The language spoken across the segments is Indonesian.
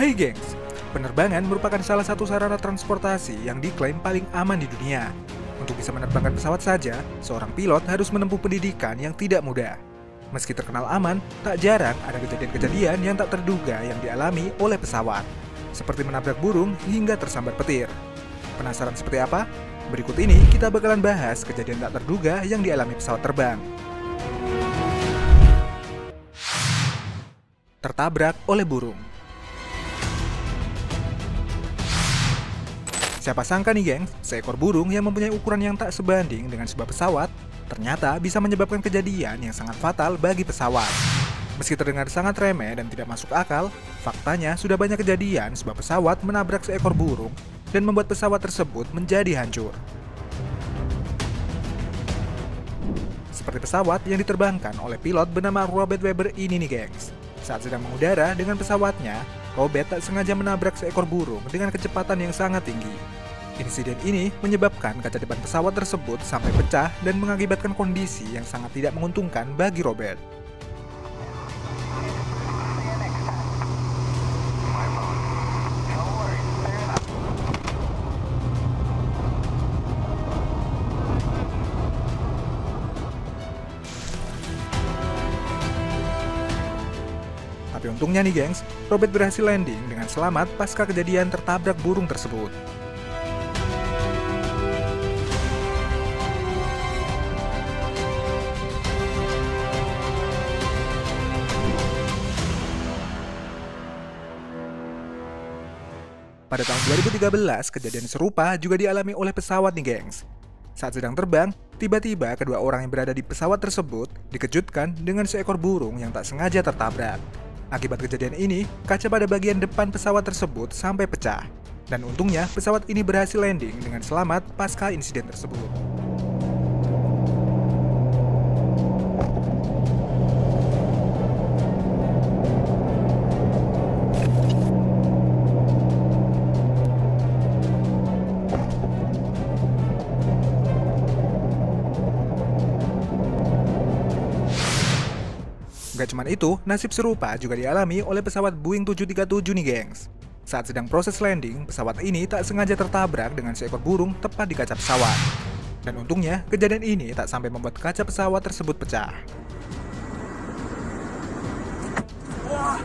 Hai gengs, penerbangan merupakan salah satu sarana transportasi yang diklaim paling aman di dunia. Untuk bisa menerbangkan pesawat saja, seorang pilot harus menempuh pendidikan yang tidak mudah. Meski terkenal aman, tak jarang ada kejadian-kejadian yang tak terduga yang dialami oleh pesawat, seperti menabrak burung hingga tersambar petir. Penasaran seperti apa? Berikut ini kita bakalan bahas kejadian tak terduga yang dialami pesawat terbang. Tertabrak oleh burung. Siapa sangka nih gengs, seekor burung yang mempunyai ukuran yang tak sebanding dengan sebuah pesawat, ternyata bisa menyebabkan kejadian yang sangat fatal bagi pesawat. Meski terdengar sangat remeh dan tidak masuk akal, faktanya sudah banyak kejadian sebuah pesawat menabrak seekor burung dan membuat pesawat tersebut menjadi hancur. Seperti pesawat yang diterbangkan oleh pilot bernama Robert Weber ini nih gengs. Saat sedang mengudara dengan pesawatnya, Robert tak sengaja menabrak seekor burung dengan kecepatan yang sangat tinggi. Insiden ini menyebabkan kaca depan pesawat tersebut sampai pecah dan mengakibatkan kondisi yang sangat tidak menguntungkan bagi Robert. Untungnya nih gengs, Robert berhasil landing dengan selamat pasca kejadian tertabrak burung tersebut. Pada tahun 2013, kejadian serupa juga dialami oleh pesawat nih gengs. Saat sedang terbang, tiba-tiba kedua orang yang berada di pesawat tersebut dikejutkan dengan seekor burung yang tak sengaja tertabrak. Akibat kejadian ini, kaca pada bagian depan pesawat tersebut sampai pecah. Dan untungnya, pesawat ini berhasil landing dengan selamat pasca insiden tersebut. Gak cuman itu, nasib serupa juga dialami oleh pesawat Boeing 737 nih gengs. Saat sedang proses landing, pesawat ini tak sengaja tertabrak dengan seekor burung tepat di kaca pesawat. Dan untungnya, kejadian ini tak sampai membuat kaca pesawat tersebut pecah. Wah,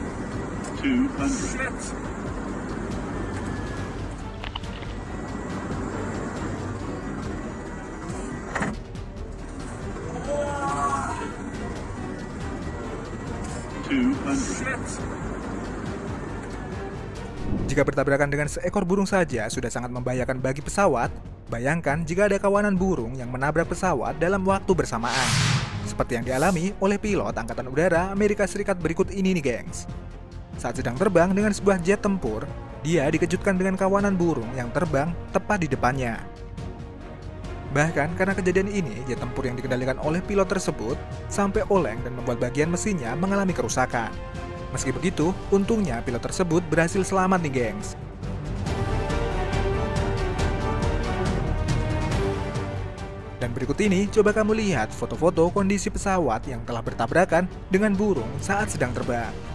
200. Shit. Jika bertabrakan dengan seekor burung saja sudah sangat membahayakan bagi pesawat, bayangkan jika ada kawanan burung yang menabrak pesawat dalam waktu bersamaan. Seperti yang dialami oleh pilot Angkatan Udara Amerika Serikat berikut ini nih gengs. Saat sedang terbang dengan sebuah jet tempur, dia dikejutkan dengan kawanan burung yang terbang tepat di depannya. Bahkan karena kejadian ini, jet tempur yang dikendalikan oleh pilot tersebut sampai oleng dan membuat bagian mesinnya mengalami kerusakan. Meski begitu, untungnya pilot tersebut berhasil selamat nih gengs. Dan berikut ini, coba kamu lihat foto-foto kondisi pesawat yang telah bertabrakan dengan burung saat sedang terbang.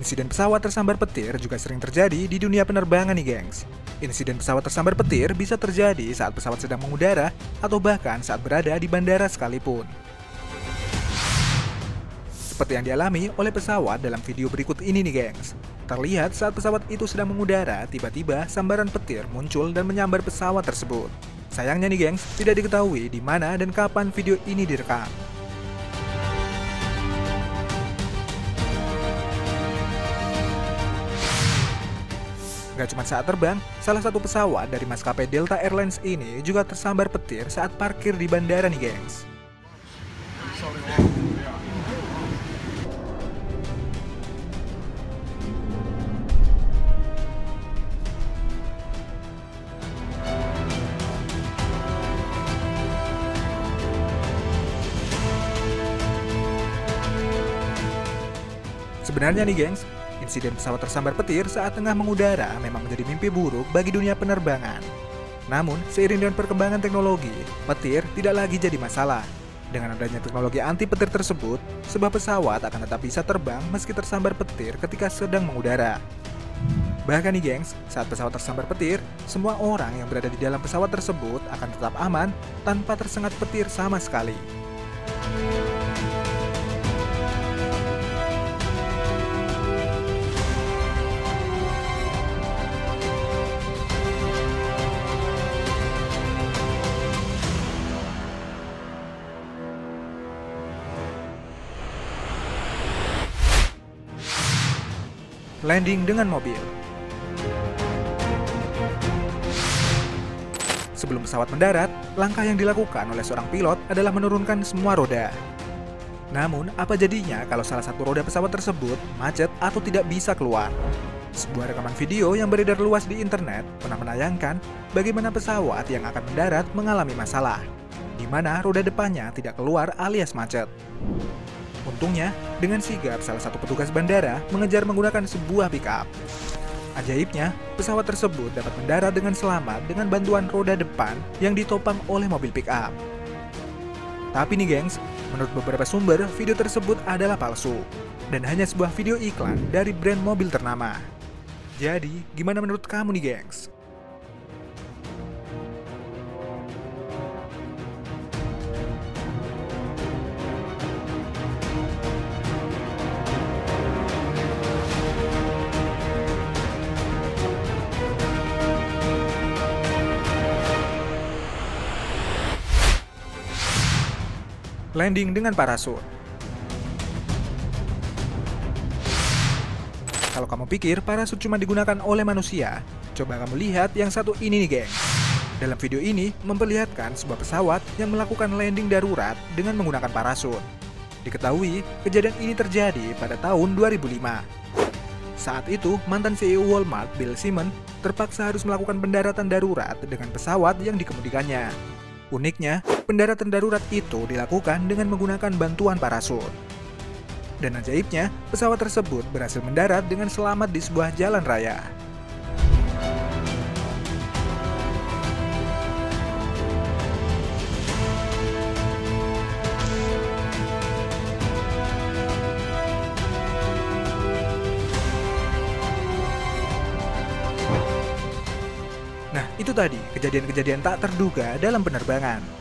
Insiden pesawat tersambar petir juga sering terjadi di dunia penerbangan nih gengs. Insiden pesawat tersambar petir bisa terjadi saat pesawat sedang mengudara atau bahkan saat berada di bandara sekalipun. Seperti yang dialami oleh pesawat dalam video berikut ini nih gengs. Terlihat saat pesawat itu sedang mengudara, tiba-tiba sambaran petir muncul dan menyambar pesawat tersebut. Sayangnya nih gengs, tidak diketahui di mana dan kapan video ini direkam. Gak cuma saat terbang, salah satu pesawat dari maskapai Delta Airlines ini juga tersambar petir saat parkir di bandara nih gengs. Sebenarnya nih gengs, insiden pesawat tersambar petir saat tengah mengudara memang menjadi mimpi buruk bagi dunia penerbangan. Namun, seiring dengan perkembangan teknologi, petir tidak lagi jadi masalah. Dengan adanya teknologi anti petir tersebut, sebuah pesawat akan tetap bisa terbang meski tersambar petir ketika sedang mengudara. Bahkan nih gengs, saat pesawat tersambar petir, semua orang yang berada di dalam pesawat tersebut akan tetap aman tanpa tersengat petir sama sekali. Landing dengan mobil. Sebelum pesawat mendarat, langkah yang dilakukan oleh seorang pilot adalah menurunkan semua roda. Namun, apa jadinya kalau salah satu roda pesawat tersebut macet atau tidak bisa keluar? Sebuah rekaman video yang beredar luas di internet pernah menayangkan bagaimana pesawat yang akan mendarat mengalami masalah, di mana roda depannya tidak keluar alias macet. Untungnya, dengan sigap salah satu petugas bandara mengejar menggunakan sebuah pickup. Ajaibnya, pesawat tersebut dapat mendarat dengan selamat dengan bantuan roda depan yang ditopang oleh mobil pickup. Tapi nih gengs, menurut beberapa sumber, video tersebut adalah palsu dan hanya sebuah video iklan dari brand mobil ternama. Jadi, gimana menurut kamu nih gengs? Landing dengan parasut. Kalau kamu pikir parasut cuma digunakan oleh manusia, coba kamu lihat yang satu ini nih geng. Dalam video ini memperlihatkan sebuah pesawat yang melakukan landing darurat dengan menggunakan parasut. Diketahui, kejadian ini terjadi pada tahun 2005. Saat itu, mantan CEO Walmart, Bill Simmons, terpaksa harus melakukan pendaratan darurat dengan pesawat yang dikemudikannya. Uniknya, pendaratan darurat itu dilakukan dengan menggunakan bantuan parasut. Dan ajaibnya, pesawat tersebut berhasil mendarat dengan selamat di sebuah jalan raya. Itu tadi kejadian-kejadian tak terduga dalam penerbangan.